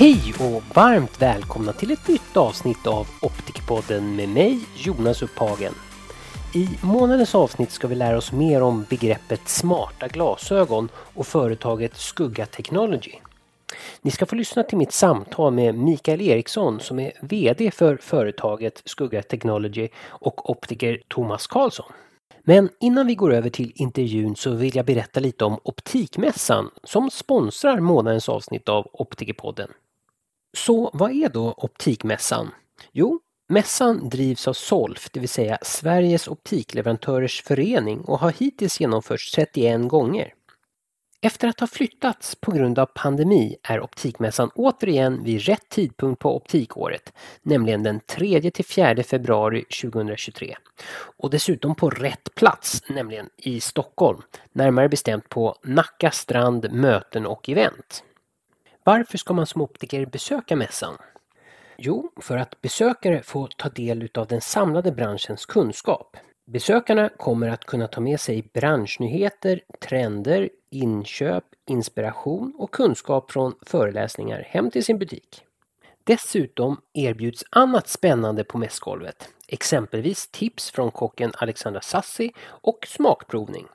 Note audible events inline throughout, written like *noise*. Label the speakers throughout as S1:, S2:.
S1: Hej och varmt välkomna till ett nytt avsnitt av Optikerpodden med mig Jonas Upphagen. I månadens avsnitt ska vi lära oss mer om begreppet smarta glasögon och företaget Skugga Technology. Ni ska få lyssna till mitt samtal med Mikael Eriksson som är VD för företaget Skugga Technology och optiker Thomas Karlsson. Men innan vi går över till intervjun så vill jag berätta lite om Optikmässan som sponsrar månadens avsnitt av Optikerpodden. Så vad är då Optikmässan? Jo, mässan drivs av SOLF, det vill säga Sveriges optikleverantörers förening och har hittills genomförts 31 gånger. Efter att ha flyttats på grund av pandemi är Optikmässan återigen vid rätt tidpunkt på optikåret, nämligen den 3 till 4 februari 2023. Och dessutom på rätt plats, nämligen i Stockholm, närmare bestämt på Nacka strand möten och event. Varför ska man som optiker besöka mässan? Jo, för att besökare får ta del av den samlade branschens kunskap. Besökarna kommer att kunna ta med sig branschnyheter, trender, inköp, inspiration och kunskap från föreläsningar hem till sin butik. Dessutom erbjuds annat spännande på mässgolvet, exempelvis tips från kocken Alexandra Sassi och smakprovning.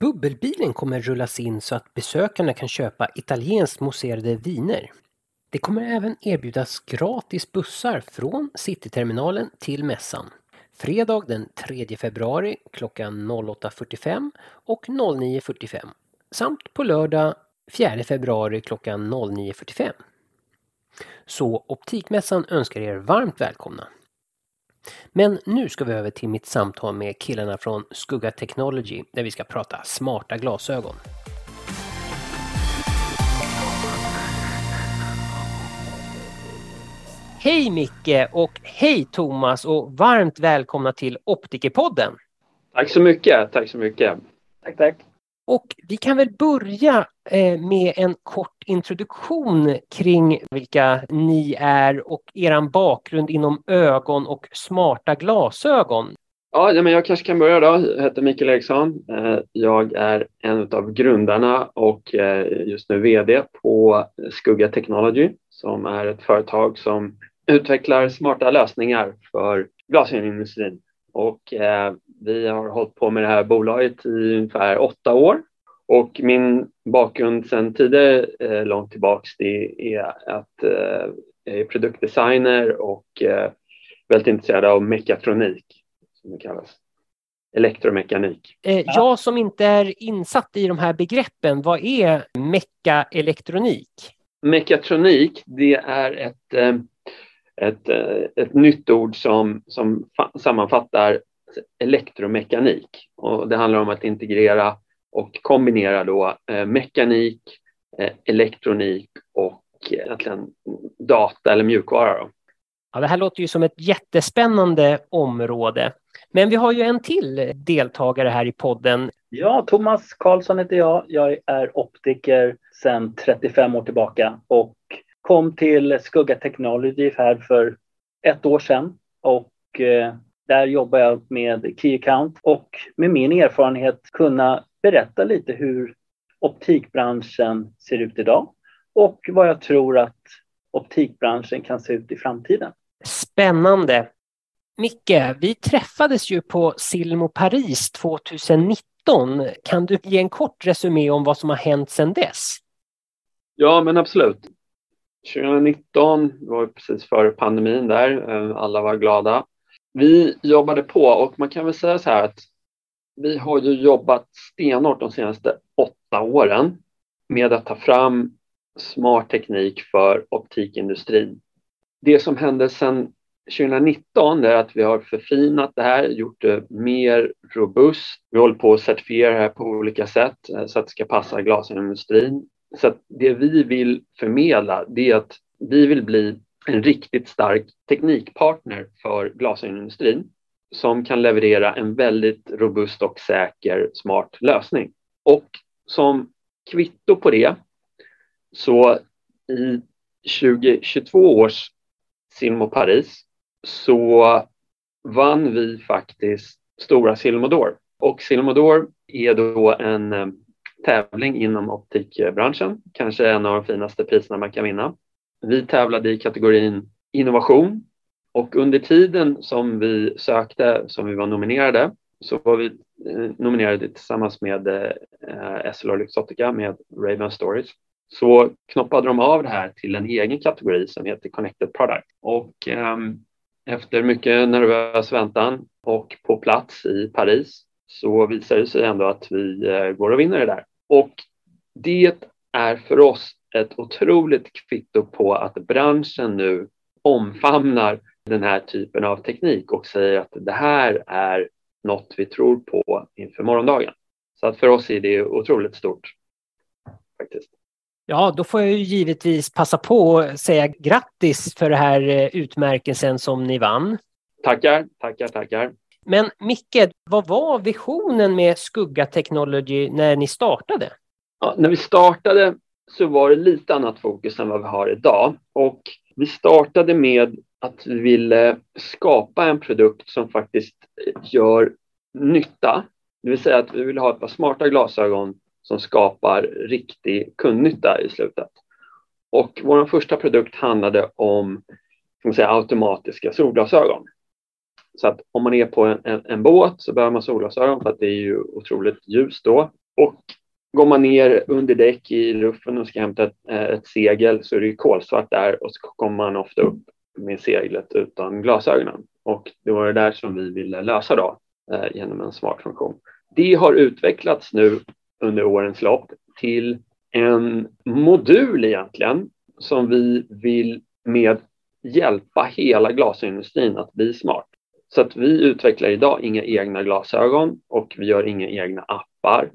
S1: Bubbelbilen kommer rullas in så att besökarna kan köpa italienskt mousserade viner. Det kommer även erbjudas gratis bussar från Cityterminalen till mässan. Fredag den 3 februari klockan 08.45 och 09.45 samt på lördag 4 februari klockan 09.45. Så Optikmässan önskar er varmt välkomna! Men nu ska vi över till mitt samtal med killarna från Skugga Technology där vi ska prata smarta glasögon. Hej Micke och hej Thomas och varmt välkomna till Optikerpodden.
S2: Tack så mycket, tack så mycket.
S3: Tack, tack.
S1: Och vi kan väl börja eh, med en kort introduktion kring vilka ni är och er bakgrund inom ögon och smarta glasögon.
S2: Ja, men jag kanske kan börja då. Jag heter Mikael Eriksson. Eh, jag är en av grundarna och eh, just nu VD på Skugga Technology som är ett företag som utvecklar smarta lösningar för glasögonindustrin. Och eh, vi har hållit på med det här bolaget i ungefär åtta år. Och min bakgrund sedan tidigare eh, långt tillbaks det är att eh, jag är produktdesigner och eh, väldigt intresserad av mekatronik som det kallas. Elektromekanik.
S1: Eh, jag som inte är insatt i de här begreppen, vad är mekaelektronik?
S2: Mekatronik, det är ett eh, ett, eh, ett nytt ord som, som sammanfattar elektromekanik. Och det handlar om att integrera och kombinera då eh, mekanik, eh, elektronik och egentligen data eller mjukvara. Då.
S1: Ja, det här låter ju som ett jättespännande område. Men vi har ju en till deltagare här i podden.
S3: Ja, Thomas Karlsson heter jag. Jag är optiker sedan 35 år tillbaka och kom till Skugga Technology här för ett år sedan och eh, där jobbar jag med Key Account och med min erfarenhet kunna berätta lite hur optikbranschen ser ut idag och vad jag tror att optikbranschen kan se ut i framtiden.
S1: Spännande! Micke, vi träffades ju på Silmo Paris 2019. Kan du ge en kort resumé om vad som har hänt sedan dess?
S2: Ja, men absolut. 2019 var precis före pandemin där, eh, alla var glada. Vi jobbade på och man kan väl säga så här att vi har ju jobbat stenhårt de senaste åtta åren med att ta fram smart teknik för optikindustrin. Det som hände sedan 2019 är att vi har förfinat det här, gjort det mer robust. Vi håller på att certifiera det här på olika sätt eh, så att det ska passa glasindustrin. Så det vi vill förmedla det är att vi vill bli en riktigt stark teknikpartner för glasindustrin som kan leverera en väldigt robust och säker smart lösning. Och som kvitto på det så i 2022 års Silmo Paris så vann vi faktiskt stora Silmodor. Och Silmodor är då en eh, tävling inom optikbranschen. Kanske en av de finaste priserna man kan vinna. vi tävlade i kategorin innovation och under tiden som vi sökte, som vi var nominerade, så var vi eh, nominerade tillsammans med eh, SLR Luxottica med Raven Stories. Så knoppade de av det här till en egen kategori som heter Connected Product. Och eh, efter mycket nervös väntan och på plats i Paris så visar det sig ändå att vi eh, går och vinner det där. Och det är för oss ett otroligt kvitto på att branschen nu omfamnar den här typen av teknik och säger att det här är något vi tror på inför morgondagen. Så att för oss är det otroligt stort. faktiskt.
S1: Ja, då får jag ju givetvis passa på att säga grattis för den här eh, utmärkelsen som ni vann.
S2: Tackar, tackar, tackar.
S1: Men Micke, vad var visionen med Skugga Technology när ni startade?
S2: Ja, när vi startade så var det lite annat fokus än vad vi har idag. Och vi startade med att vi ville skapa en produkt som faktiskt gör nytta. Det vill säga att vi vill ha ett par smarta glasögon som skapar riktig kundnytta i slutet. Och vår första produkt handlade om ska man säga, automatiska solglasögon. Så att om man är på en, en, en båt så behöver man solglasögon för att det är ju otroligt ljust då. Och går man ner under däck i ruffen och ska hämta ett, eh, ett segel så är det ju kolsvart där och så kommer man ofta upp med seglet utan glasögonen. Och det var det där som vi ville lösa då eh, genom en smart funktion. Det har utvecklats nu under årens lopp till en modul egentligen som vi vill med hjälpa hela glasindustrin att bli smart. Så att vi utvecklar idag inga egna glasögon och vi gör inga egna appar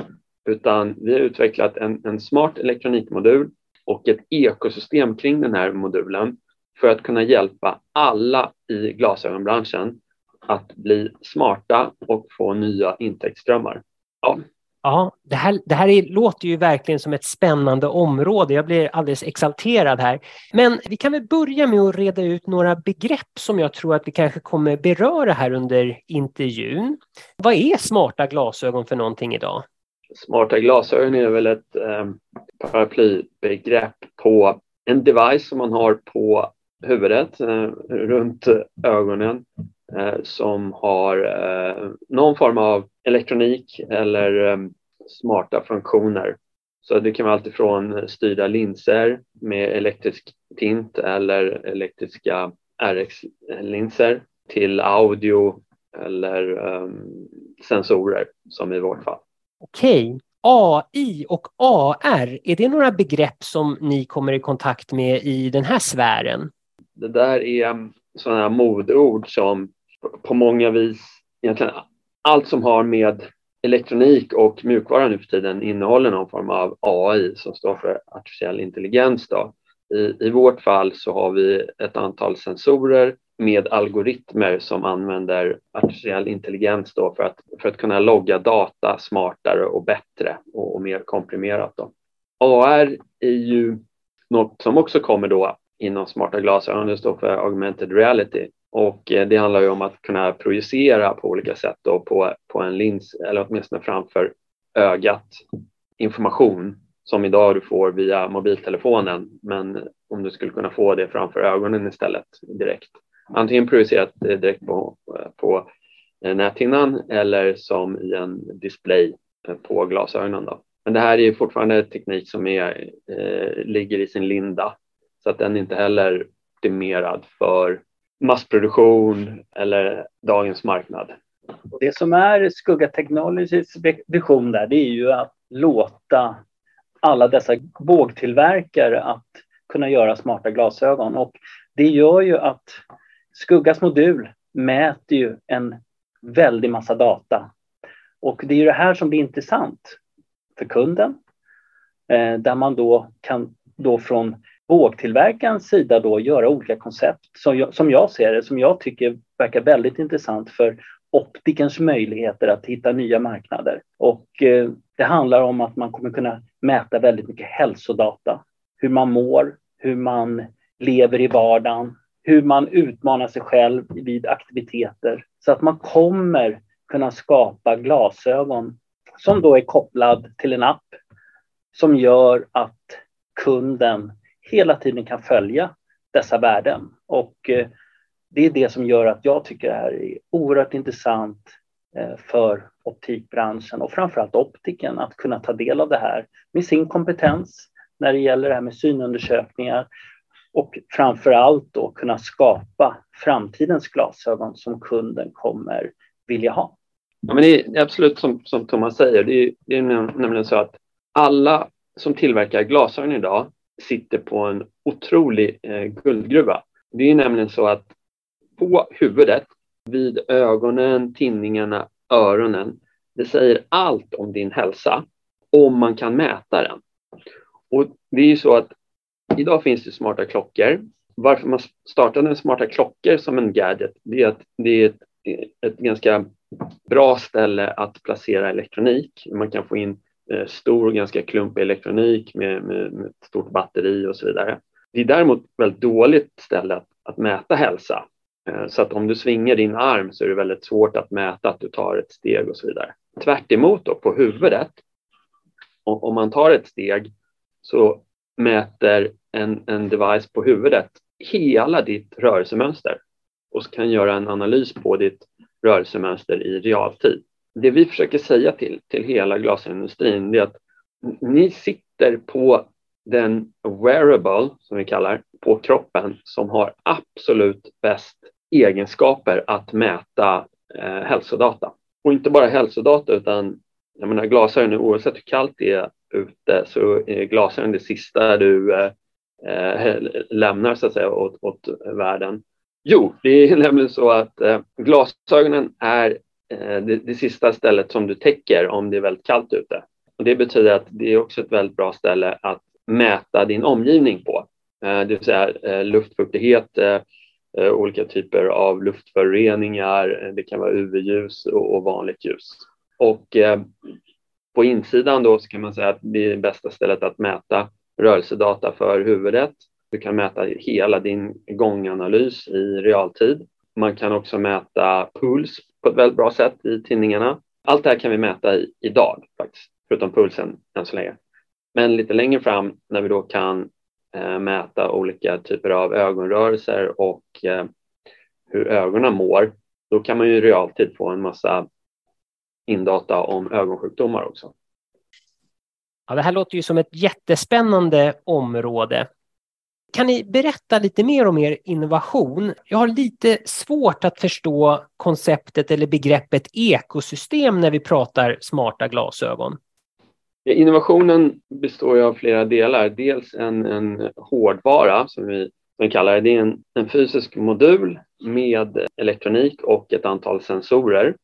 S2: utan vi har utvecklat en, en smart elektronikmodul och ett ekosystem kring den här modulen för att kunna hjälpa alla i glasögonbranschen att bli smarta och få nya intäktsströmmar.
S1: Ja. Ja, det här, det här är, låter ju verkligen som ett spännande område. Jag blir alldeles exalterad här. Men vi kan väl börja med att reda ut några begrepp som jag tror att vi kanske kommer beröra här under intervjun. Vad är smarta glasögon för någonting idag?
S2: Smarta glasögon är väl ett eh, paraplybegrepp på en device som man har på huvudet, eh, runt ögonen som har eh, någon form av elektronik eller eh, smarta funktioner. Så det kan vara alltifrån styrda linser med elektrisk tint eller elektriska RX-linser till audio eller um, sensorer som i vårt fall.
S1: Okej. AI och AR, är det några begrepp som ni kommer i kontakt med i den här sfären?
S2: Det där är sådana här modord som på många vis egentligen allt som har med elektronik och mjukvara nu för tiden innehåller någon form av AI som står för artificiell intelligens. Då. I, I vårt fall så har vi ett antal sensorer med algoritmer som använder artificiell intelligens då för, att, för att kunna logga data smartare och bättre och, och mer komprimerat. Då. AR är ju något som också kommer då inom smarta glasögon, det står för augmented reality och eh, det handlar ju om att kunna projicera på olika sätt då på, på en lins eller åtminstone framför ögat information som idag du får via mobiltelefonen men om du skulle kunna få det framför ögonen istället direkt antingen projicerat eh, direkt på, eh, på näthinnan eller som i en display på glasögonen. Då. Men det här är fortfarande teknik som är, eh, ligger i sin linda så att den är inte heller optimerad för massproduktion eller dagens marknad.
S3: Det som är Skugga Technologies vision där, det är ju att låta alla dessa bågtillverkare att kunna göra smarta glasögon och det gör ju att Skuggas modul mäter ju en väldig massa data. Och det är ju det här som blir intressant för kunden. Eh, där man då kan då från Vågtillverkarens sida då göra olika koncept som jag, som jag ser det, som jag tycker verkar väldigt intressant för optikens möjligheter att hitta nya marknader. Och eh, det handlar om att man kommer kunna mäta väldigt mycket hälsodata. Hur man mår, hur man lever i vardagen, hur man utmanar sig själv vid aktiviteter så att man kommer kunna skapa glasögon som då är kopplad till en app som gör att kunden hela tiden kan följa dessa värden. Och eh, det är det som gör att jag tycker det här är oerhört intressant eh, för optikbranschen och framförallt optiken att kunna ta del av det här med sin kompetens när det gäller det här med synundersökningar och framför allt då kunna skapa framtidens glasögon som kunden kommer vilja ha.
S2: Ja, men det är absolut som, som Thomas säger, det är, det är nämligen så att alla som tillverkar glasögon idag sitter på en otrolig eh, guldgruva. Det är nämligen så att på huvudet, vid ögonen, tinningarna, öronen, det säger allt om din hälsa om man kan mäta den. Och det är ju så att idag finns det smarta klockor. Varför man startade smarta klockor som en gadget, det är att det är ett, ett ganska bra ställe att placera elektronik. Man kan få in Eh, stor, ganska klumpig elektronik med, med, med, ett stort batteri och så vidare. Det är däremot ett väldigt dåligt ställe att, att mäta hälsa. Eh, så att om du svingar din arm så är det väldigt svårt att mäta att du tar ett steg och så vidare. Tvärt då, på huvudet, om man tar ett steg så mäter en, en device på huvudet hela ditt rörelsemönster och kan göra en analys på ditt rörelsemönster i realtid. Det vi försöker säga till, till hela glasindustrin är att ni sitter på den wearable, som vi kallar, på kroppen som har absolut bäst egenskaper att mäta eh, hälsodata. Och inte bara hälsodata utan jag menar glasögon, oavsett hur kallt det är ute så är glasögon det sista du eh, eh, lämnar så att säga åt, åt världen. Jo, det är nämligen så att eh, glasögonen är Eh, det, det, sista stället som du täcker om det är väldigt kallt ute. Och det betyder att det är också ett väldigt bra ställe att mäta din omgivning på, eh, det vill säga eh, luftfuktighet, olika typer av luftföroreningar, det kan vara UV-ljus och, och vanligt ljus. Och på insidan då så kan man säga att det är det bästa stället att mäta rörelsedata för huvudet. Du kan mäta hela din gånganalys i realtid. Man kan också mäta puls på ett väldigt bra sätt i tinningarna. Allt det här kan vi mäta i, idag faktiskt, förutom pulsen än så länge. Men lite längre fram när vi då kan eh, mäta olika typer av ögonrörelser och eh, hur ögonen mår, då kan man ju i realtid få en massa indata om ögonsjukdomar också.
S1: Ja, det här låter ju som ett jättespännande område. Kan ni berätta lite mer om er innovation? Jag har lite svårt att förstå konceptet eller begreppet ekosystem när vi pratar smarta glasögon.
S2: Innovationen består av flera delar. Dels en, en hårdvara som vi, som vi kallar det. Det är en, en fysisk modul med elektronik och ett antal sensorer.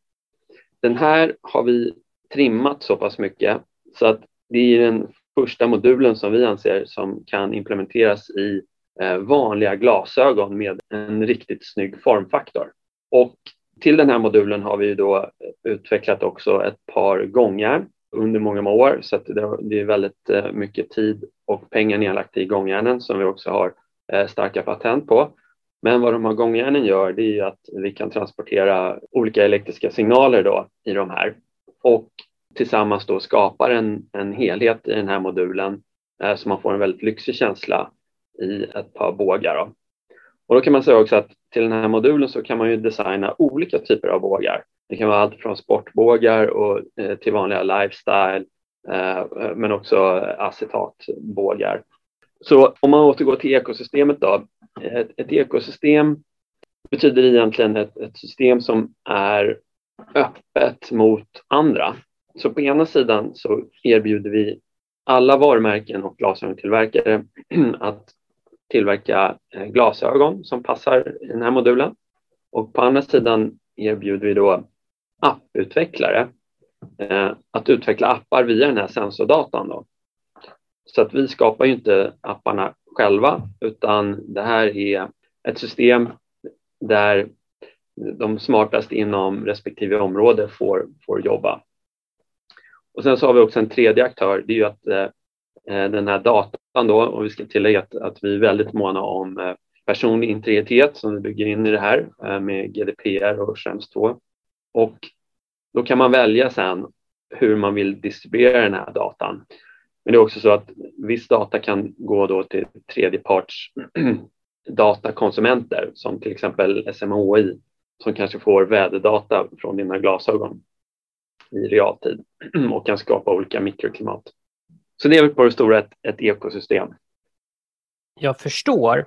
S2: Den här har vi trimmat så pass mycket så att det är den första modulen som vi anser som kan implementeras i eh, vanliga glasögon med en riktigt snygg formfaktor. Och till den här modulen har vi då eh, utvecklat också ett par gångjärn under många, år så att det är väldigt eh, mycket tid och pengar nedlagt i gångjärnen som vi också har starka patent på. Men vad de här gångjärnen gör det är att vi kan transportera olika elektriska signaler då i de här och tillsammans då skapar en, en helhet i den här modulen eh, så man får en väldigt lyxig känsla i ett par bågar. Då. Och då kan man säga också att till den här modulen så kan man ju designa olika typer av bågar. Det kan vara allt från sportbågar och, eh, till vanliga lifestyle eh, men också acetatbågar. Så om man återgår till ekosystemet då. Ett, ett ekosystem betyder egentligen ett, ett system som är öppet mot andra. Så på ena sidan så erbjuder vi alla varumärken och glasögontillverkare *clears throat* att tillverka eh, glasögon som passar i den här modulen. Och på andra sidan erbjuder vi då apputvecklare eh, att utveckla appar via den här sensordatan. Då. Så att vi skapar ju inte apparna själva utan det här är ett system där de smartaste inom respektive område får, får jobba. Och sen så har vi också en tredje aktör, det är ju att eh, eh den här datan då, och vi ska tillägga att, att vi är väldigt måna om eh, personlig integritet som vi bygger in i det här eh, med GDPR och Schrems 2. Och då kan man välja sen hur man vill distribuera den här datan. Men det är också så att viss data kan gå då till tredjeparts *clears throat* datakonsumenter som till exempel SMHI som kanske får väderdata från dina glasögon i realtid *clears throat* och kan skapa olika mikroklimat. Så det är väl på det stora ett, ett ekosystem.
S1: Jag förstår.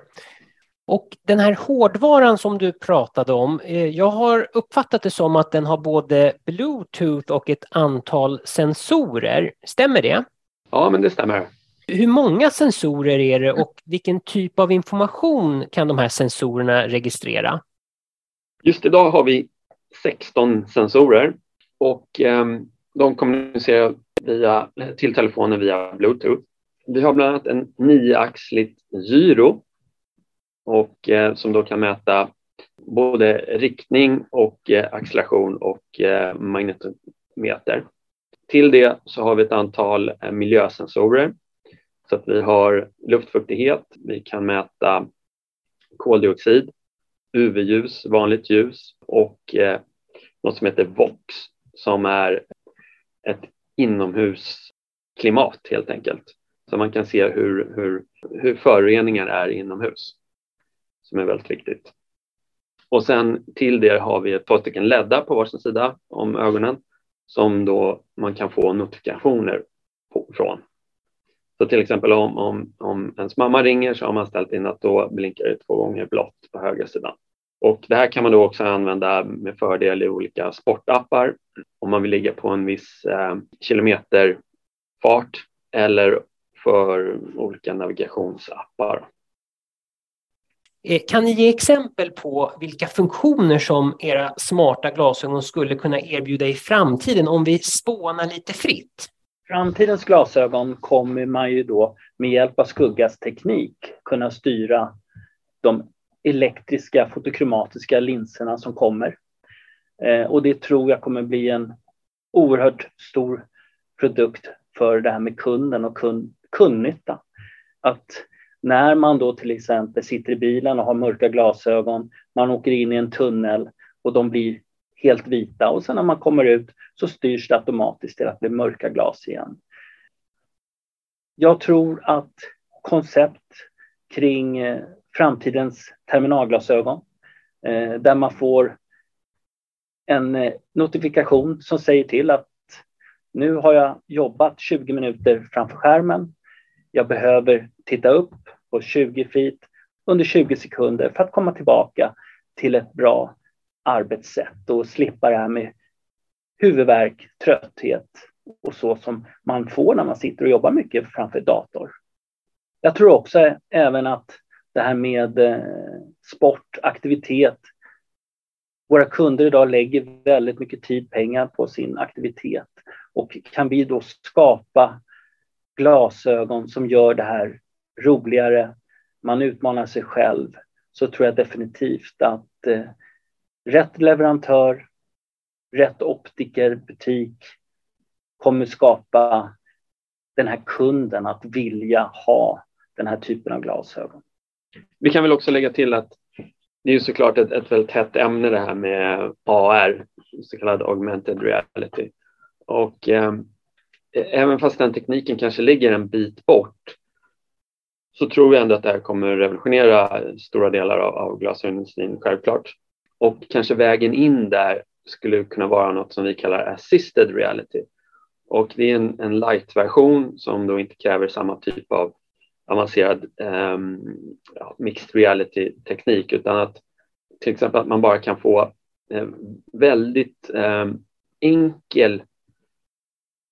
S1: Och den här hårdvaran som du pratade om, eh, jag har uppfattat det som att den har både Bluetooth och ett antal sensorer. Stämmer det?
S2: Ja, men det stämmer.
S1: Hur många sensorer är det och vilken typ av information kan de här sensorerna registrera?
S2: Just idag har vi 16 sensorer och eh, de kommunicerar via, till telefonen via Bluetooth. Vi har bland annat en nioaxligt gyro och, eh, som då kan mäta både riktning och eh, acceleration och eh, magnetometer. Till det så har vi ett antal eh, miljösensorer så att vi har luftfuktighet, vi kan mäta koldioxid, UV-ljus, vanligt ljus och eh, något som heter VOX som är ett inomhusklimat helt enkelt. Så man kan se hur, hur, hur föroreningar är inomhus som är väldigt viktigt. Och sen till det har vi ett par stycken ledda på varsin sida om ögonen som då man kan få notifikationer på, från. Så till exempel om, om, om ens mamma ringer så har man ställt in att då blinkar det två gånger blått på höger sidan. Och det här kan man då också använda med fördel i olika sportappar om man vill ligga på en viss eh, kilometerfart eller för olika navigationsappar.
S1: Eh, kan ni ge exempel på vilka funktioner som era smarta glasögon skulle kunna erbjuda i framtiden om vi spånar lite fritt?
S3: Framtidens glasögon kommer man ju då med hjälp av Skuggas teknik kunna styra de elektriska fotokromatiska linserna som kommer. Eh, och det tror jag kommer bli en oerhört stor produkt för det här med kunden och kund, kundnytta. Att när man då till exempel sitter i bilen och har mörka glasögon, man åker in i en tunnel och de blir helt vita och sen när man kommer ut så styrs det automatiskt till att bli mörka glas igen. Jag tror att koncept kring eh, framtidens terminalglasögon eh, där man får en eh, notifikation som säger till att nu har jag jobbat 20 minuter framför skärmen. Jag behöver titta upp på 20 feet under 20 sekunder för att komma tillbaka till ett bra arbetssätt och slippa det här med huvudvärk, trötthet och så som man får när man sitter och jobbar mycket framför dator. Jag tror också även att det här med eh, sport, aktivitet. Våra kunder idag lägger väldigt mycket tid, pengar på sin aktivitet och kan vi då skapa glasögon som gör det här roligare, man utmanar sig själv, så tror jag definitivt att eh, rätt leverantör, rätt optiker, butik kommer skapa den här kunden att vilja ha den här typen av glasögon.
S2: Vi kan väl också lägga till att det är såklart ett, ett väldigt hett ämne det här med AR, så kallad augmented reality. Och eh, även fast den tekniken kanske ligger en bit bort så tror jag ändå att det här kommer revolutionera stora delar av, av glasögonindustrin, självklart. Och kanske vägen in där skulle kunna vara något som vi kallar assisted reality. Och det är en, en light-version som då inte kräver samma typ av avancerad um, ja, mixed reality-teknik utan att till exempel att man bara kan få eh, väldigt eh, enkel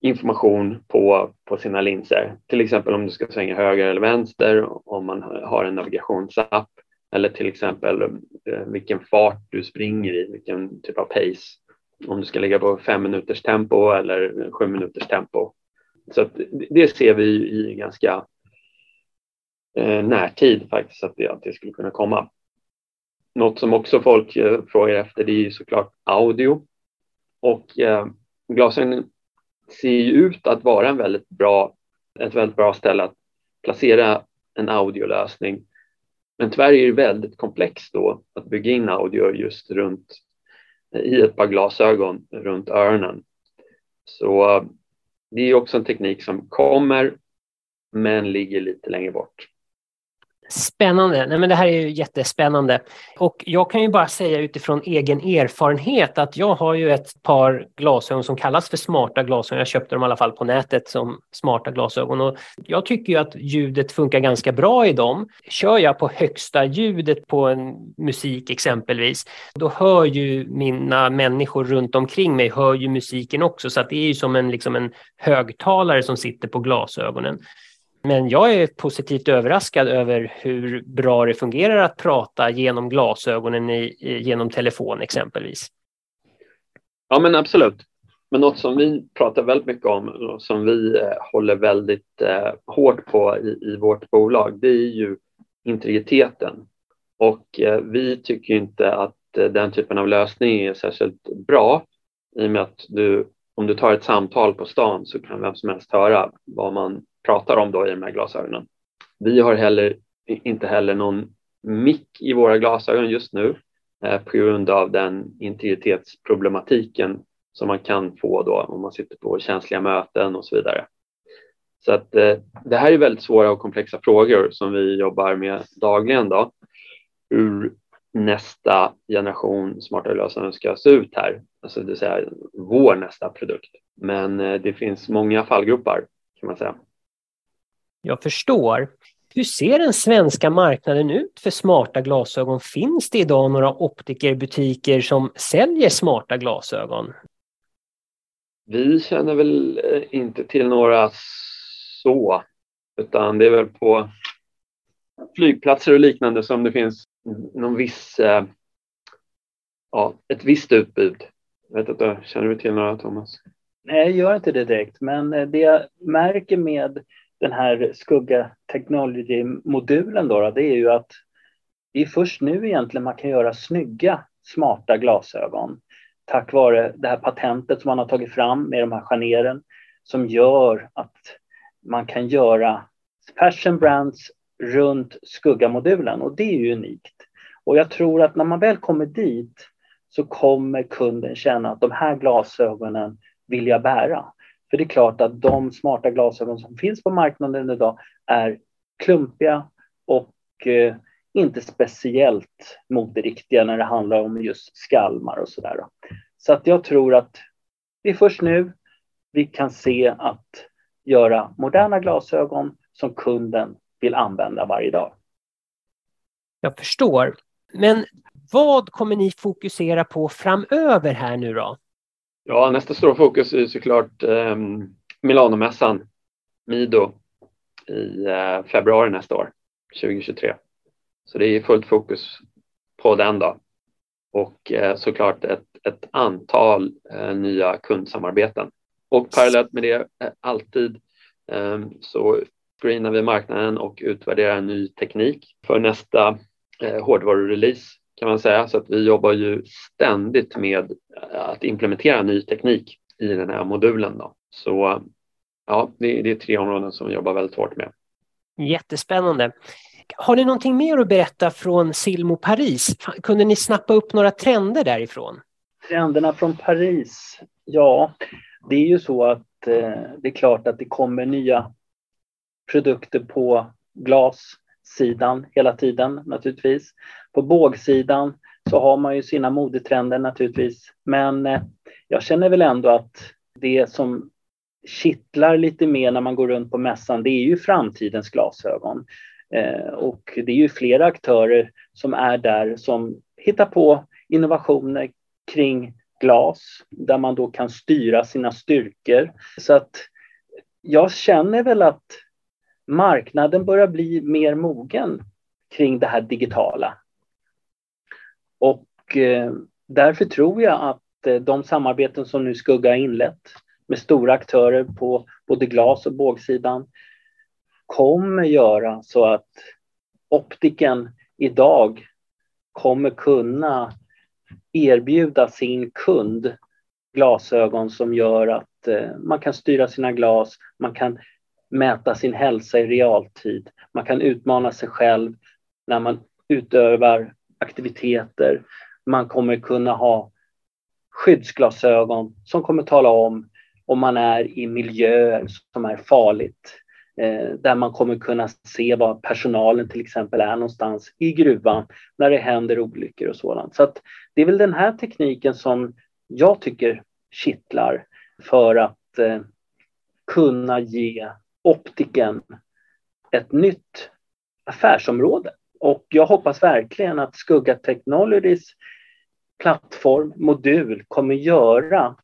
S2: information på, på sina linser. Till exempel om du ska svänga höger eller vänster, om man har en navigationsapp eller till exempel eh, vilken fart du springer i, vilken typ av pace. Om du ska ligga på fem minuters tempo eller sju minuters tempo. Så det ser vi i ganska Eh, närtid faktiskt att det, att det skulle kunna komma. Något som också folk eh, frågar efter det är ju såklart audio. Och eh, glasögonen ser ju ut att vara en väldigt bra, ett väldigt bra ställe att placera en audiolösning. Men tyvärr är det väldigt komplext då att bygga in audio just runt eh, i ett par glasögon runt öronen. Så det är också en teknik som kommer men ligger lite längre bort.
S1: Spännande. Nej, men det här är ju jättespännande. Och jag kan ju bara säga utifrån egen erfarenhet att jag har ju ett par glasögon som kallas för smarta glasögon. Jag köpte dem i alla fall på nätet som smarta glasögon. Och jag tycker ju att ljudet funkar ganska bra i dem. Kör jag på högsta ljudet på en musik exempelvis, då hör ju mina människor runt omkring mig hör ju musiken också. Så att det är ju som en, liksom en högtalare som sitter på glasögonen. Men jag är positivt överraskad över hur bra det fungerar att prata genom glasögonen i, genom telefon exempelvis.
S2: Ja men absolut. Men något som vi pratar väldigt mycket om och som vi eh, håller väldigt eh, hårt på i, i, vårt bolag, det är ju integriteten. Och eh, vi tycker inte att eh, den typen av lösning är särskilt bra i och med att du, om du tar ett samtal på stan så kan vem som helst höra vad man pratar om då i de här glasögonen. Vi har heller, inte heller någon mick i våra glasögon just nu eh, på grund av den integritetsproblematiken som man kan få då om man sitter på känsliga möten och så vidare. Så att eh, det här är väldigt svåra och komplexa frågor som vi jobbar med dagligen då. Hur nästa generation smarta glasögon ska se ut här, alltså det vill säga vår nästa produkt. Men eh, det finns många fallgropar kan man säga.
S1: Jag förstår. Hur ser den svenska marknaden ut för smarta glasögon? Finns det idag några optikerbutiker som säljer smarta glasögon?
S2: Vi känner väl eh, inte till några så, utan det är väl på flygplatser och liknande som det finns någon viss, eh, ja, ett visst utbud. Jag vet inte, känner du till några Thomas?
S3: Nej, jag gör inte det direkt, men eh, det jag märker med den här skugga technology-modulen då, då, det är ju att det är först nu egentligen man kan göra snygga, smarta glasögon tack vare det här patentet som man har tagit fram med de här generen som gör att man kan göra fashion brands runt skuggamodulen och det är ju unikt. Och jag tror att när man väl kommer dit så kommer kunden känna att de här glasögonen vill jag bära. För det är klart att de smarta glasögon som finns på marknaden idag är klumpiga och eh, inte speciellt moderiktiga när det handlar om just skalmar och sådär. Så att jag tror att det är först nu vi kan se att göra moderna glasögon som kunden vill använda varje dag.
S1: Jag förstår. Men vad kommer ni fokusera på framöver här nu då?
S2: Ja, nästa stora fokus är såklart eh, Milanomässan, Mido, i eh, februari nästa år, 2023. Så det är fullt fokus på den då. Och eh, såklart ett, ett antal eh, nya kundsamarbeten. Och parallellt med det, eh, alltid ehm, så screenar vi marknaden och utvärderar ny teknik för nästa eh, hårdvarurelease kan man säga. Så att vi jobbar ju ständigt med att implementera ny teknik i den här modulen. Då. Så ja, det, det är tre områden som vi jobbar väldigt hårt med.
S1: Jättespännande. Har ni någonting mer att berätta från Silmo Paris? Kunde ni snappa upp några trender därifrån?
S3: Trenderna från Paris? Ja, det är ju så att eh, det är klart att det kommer nya produkter på sidan hela tiden naturligtvis. På bågsidan så har man ju sina modetrender naturligtvis. Men eh, jag känner väl ändå att det som kittlar lite mer när man går runt på mässan, det är ju framtidens glasögon. Eh, och det är ju flera aktörer som är där som hittar på innovationer kring glas där man då kan styra sina styrkor. Så att jag känner väl att marknaden börjar bli mer mogen kring det här digitala. Och eh, därför tror jag att eh, de samarbeten som nu Skugga har inlett med stora aktörer på både glas och bågsidan kommer göra så att optiken idag kommer kunna erbjuda sin kund glasögon som gör att eh, man kan styra sina glas, man kan mäta sin hälsa i realtid, man kan utmana sig själv när man utövar aktiviteter. Man kommer kunna ha skyddsglasögon som kommer tala om om man är i miljöer som är farligt eh, där man kommer kunna se var personalen till exempel är någonstans i gruvan när det händer olyckor och sådant. Så att det är väl den här tekniken som jag tycker kittlar för att eh, kunna ge optiken ett nytt affärsområde. Och jag hoppas verkligen att Skugga Technologies plattform, modul kommer göra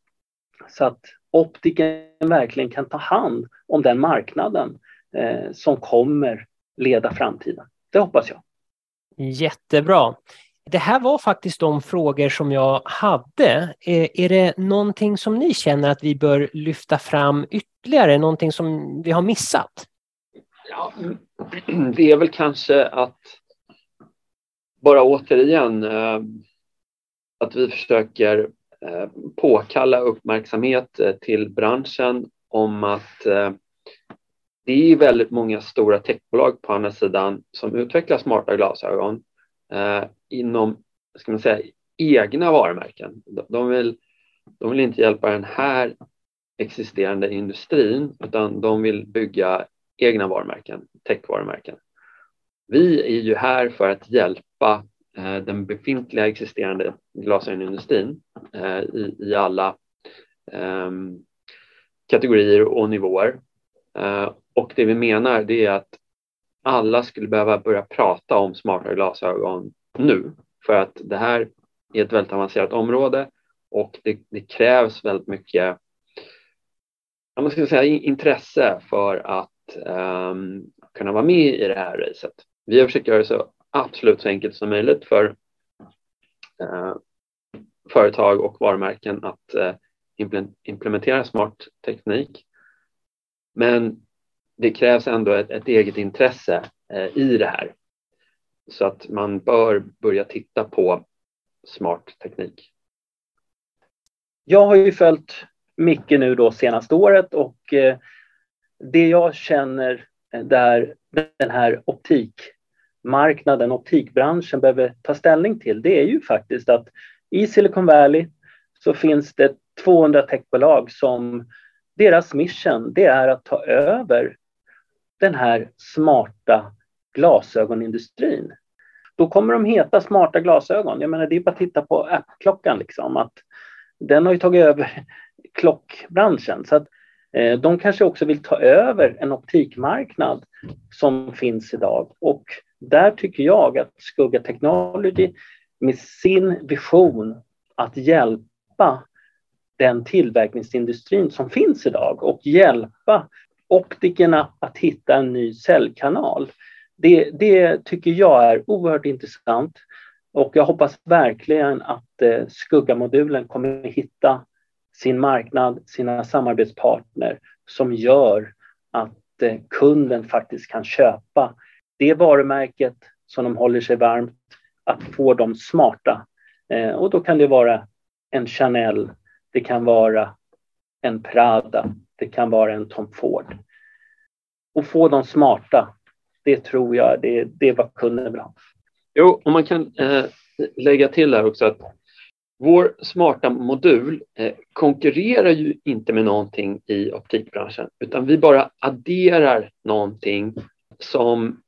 S3: så att optiken verkligen kan ta hand om den marknaden eh, som kommer leda framtiden. Det hoppas jag.
S1: Jättebra. Det här var faktiskt de frågor som jag hade. Eh, är det någonting som ni känner att vi bör lyfta fram ytterligare? Någonting som vi har missat?
S2: Ja, det är väl kanske att bara återigen eh, att vi försöker eh, påkalla uppmärksamhet till branschen om att det är väldigt många stora techbolag på andra sidan som utvecklar smarta glasögon Eh, inom, ska man säga, egna varumärken. De vill, de vill inte hjälpa den här existerande industrin utan de vill bygga egna varumärken, techvarumärken. Vi är ju här för att hjälpa eh, den befintliga existerande glasögonindustrin eh, i, i alla eh, kategorier och nivåer. Eh, och det vi menar det är att alla skulle behöva börja prata om smarta glasögon nu för att det här är ett väldigt avancerat område och det, det krävs väldigt mycket man ska säga, intresse för att um, kunna vara med i det här racet. Vi har försökt göra det så absolut så enkelt som möjligt för uh, företag och varumärken att uh, implementera smart teknik. Men det krävs ändå ett, ett eget intresse eh, i det här. Så att man bör börja titta på smart teknik.
S3: Jag har ju följt Micke nu då senaste året och eh, det jag känner där den här optikmarknaden, optikbranschen behöver ta ställning till, det är ju faktiskt att i Silicon Valley så finns det 200 techbolag som deras mission, det är att ta över den här smarta glasögonindustrin. Då kommer de heta smarta glasögon. Jag menar, det är bara att titta på appklockan liksom, att den har ju tagit över *laughs* klockbranschen. Så att Eh, de kanske också vill ta över en optikmarknad som finns idag och där tycker jag att Skugga Technology med sin vision att hjälpa den tillverkningsindustrin som finns idag och hjälpa optikerna att hitta en ny säljkanal. Det, det tycker jag är oerhört intressant och jag hoppas verkligen att eh, skuggamodulen kommer hitta sin marknad, sina samarbetspartner som gör att eh, kunden faktiskt kan köpa det varumärket som de håller sig varmt, att få dem smarta. Eh, och då kan det vara en Chanel, det kan vara en Prada, det kan vara en Tom Ford. Och få dem smarta, det tror jag det, det är vad kunden vill ha.
S2: Jo, och man kan eh, lägga till här också att vår smarta modul eh, konkurrerar ju inte med någonting i optikbranschen utan vi bara adderar någonting som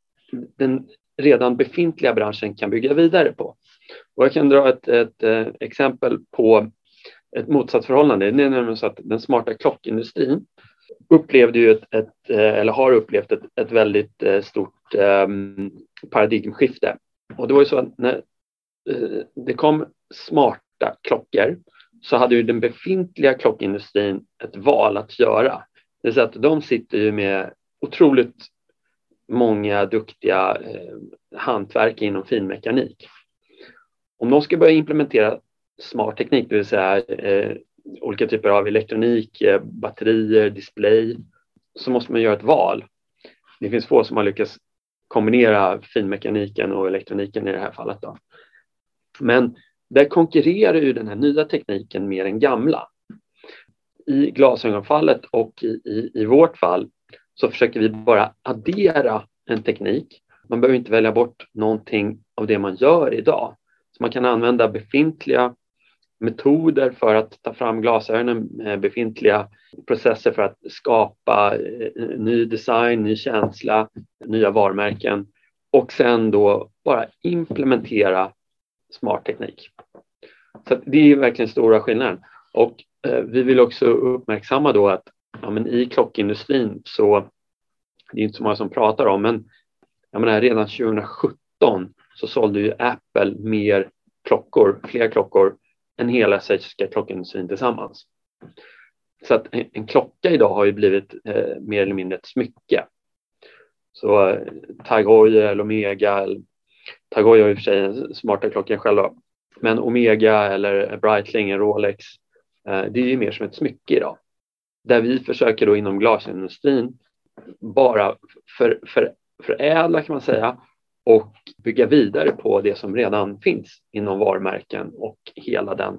S2: den redan befintliga branschen kan bygga vidare på. Och jag kan dra ett, ett, ett eh, exempel på ett motsatsförhållande. Det är nämligen så att den smarta klockindustrin upplevde ju ett, ett eh, eller har upplevt ett, ett väldigt eh, stort um, paradigmskifte. Och det var ju så att när eh, det kom smarta klockor så hade ju den befintliga klockindustrin ett val att göra. Det vill säga att de sitter ju med otroligt många duktiga eh, hantverk inom finmekanik. Om de ska börja implementera smart teknik, det vill säga eh, olika typer av elektronik, eh, batterier, display, så måste man göra ett val. Det finns få som har lyckats kombinera finmekaniken och elektroniken i det här fallet. Då. Men där konkurrerar ju den här nya tekniken med den gamla. I glasögonfallet och i, i, i vårt fall så försöker vi bara addera en teknik. Man behöver inte välja bort någonting av det man gör idag. Så man kan använda befintliga metoder för att ta fram glasögonen, eh, befintliga processer för att skapa eh, ny design, ny känsla, nya varumärken och sen då bara implementera smart teknik. Så det är verkligen stora skillnaden. Och eh, vi vill också uppmärksamma då att ja, men i klockindustrin så det är inte så många som pratar om, men jag menar, redan 2017 så sålde ju Apple mer klockor, fler klockor än hela schweiziska klockindustrin tillsammans. Så att en, klocka idag har ju blivit eh, mer eller mindre ett smycke. Så eh, Tag Heuer Omega, eller, Tag Heuer har i och för sig smarta klockan själva, men Omega eller Breitling, Rolex, eh, det är ju mer som ett smycke idag. Där vi försöker då inom glasindustrin bara för, för, förädla kan man säga och bygga vidare på det som redan finns inom varumärken och hela den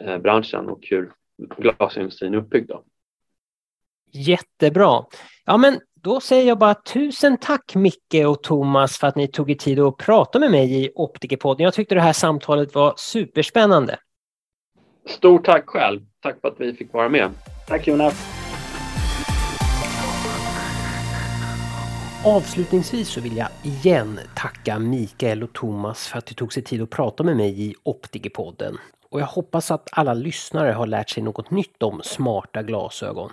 S2: eh, branschen och hur glasindustrin är uppbyggd. Då.
S1: Jättebra. Ja, men då säger jag bara tusen tack Micke och Thomas för att ni tog er tid att prata med mig i Optikerpodden. Jag tyckte det här samtalet var superspännande.
S2: Stort tack själv. Tack för att vi fick vara med.
S3: Tack Jonas.
S1: Avslutningsvis så vill jag igen tacka Mikael och Thomas för att de tog sig tid att prata med mig i Optikerpodden. Och jag hoppas att alla lyssnare har lärt sig något nytt om smarta glasögon.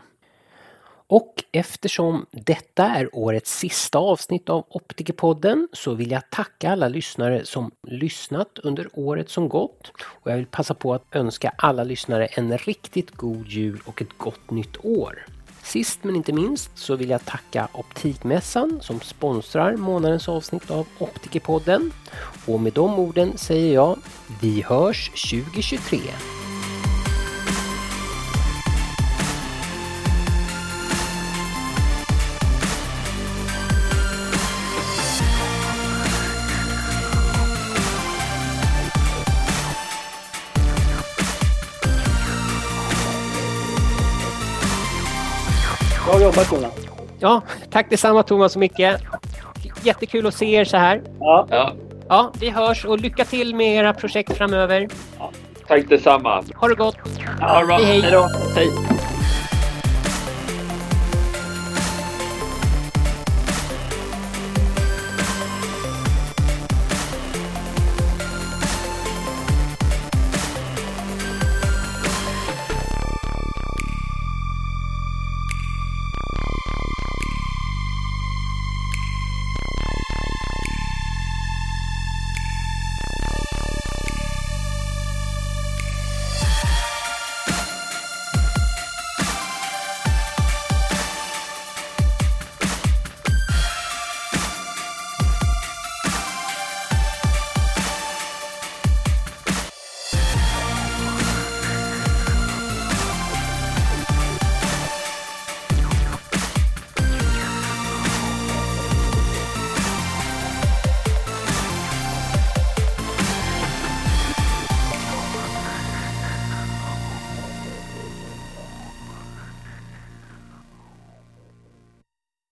S1: Och eftersom detta är årets sista avsnitt av Optikerpodden så vill jag tacka alla lyssnare som lyssnat under året som gått. Och jag vill passa på att önska alla lyssnare en riktigt god jul och ett gott nytt år. Sist men inte minst så vill jag tacka Optikmässan som sponsrar månadens avsnitt av Optikerpodden. Och med de orden säger jag, vi hörs 2023!
S3: Jobbat Jonas.
S1: Ja, tack detsamma Thomas och Micke. Jättekul att se er så här.
S2: Ja. ja.
S1: Ja, vi hörs och lycka till med era projekt framöver.
S2: Ja. Tack detsamma.
S1: Ha det gott.
S2: Ja,
S1: hej, hej.
S2: hej. Då. hej.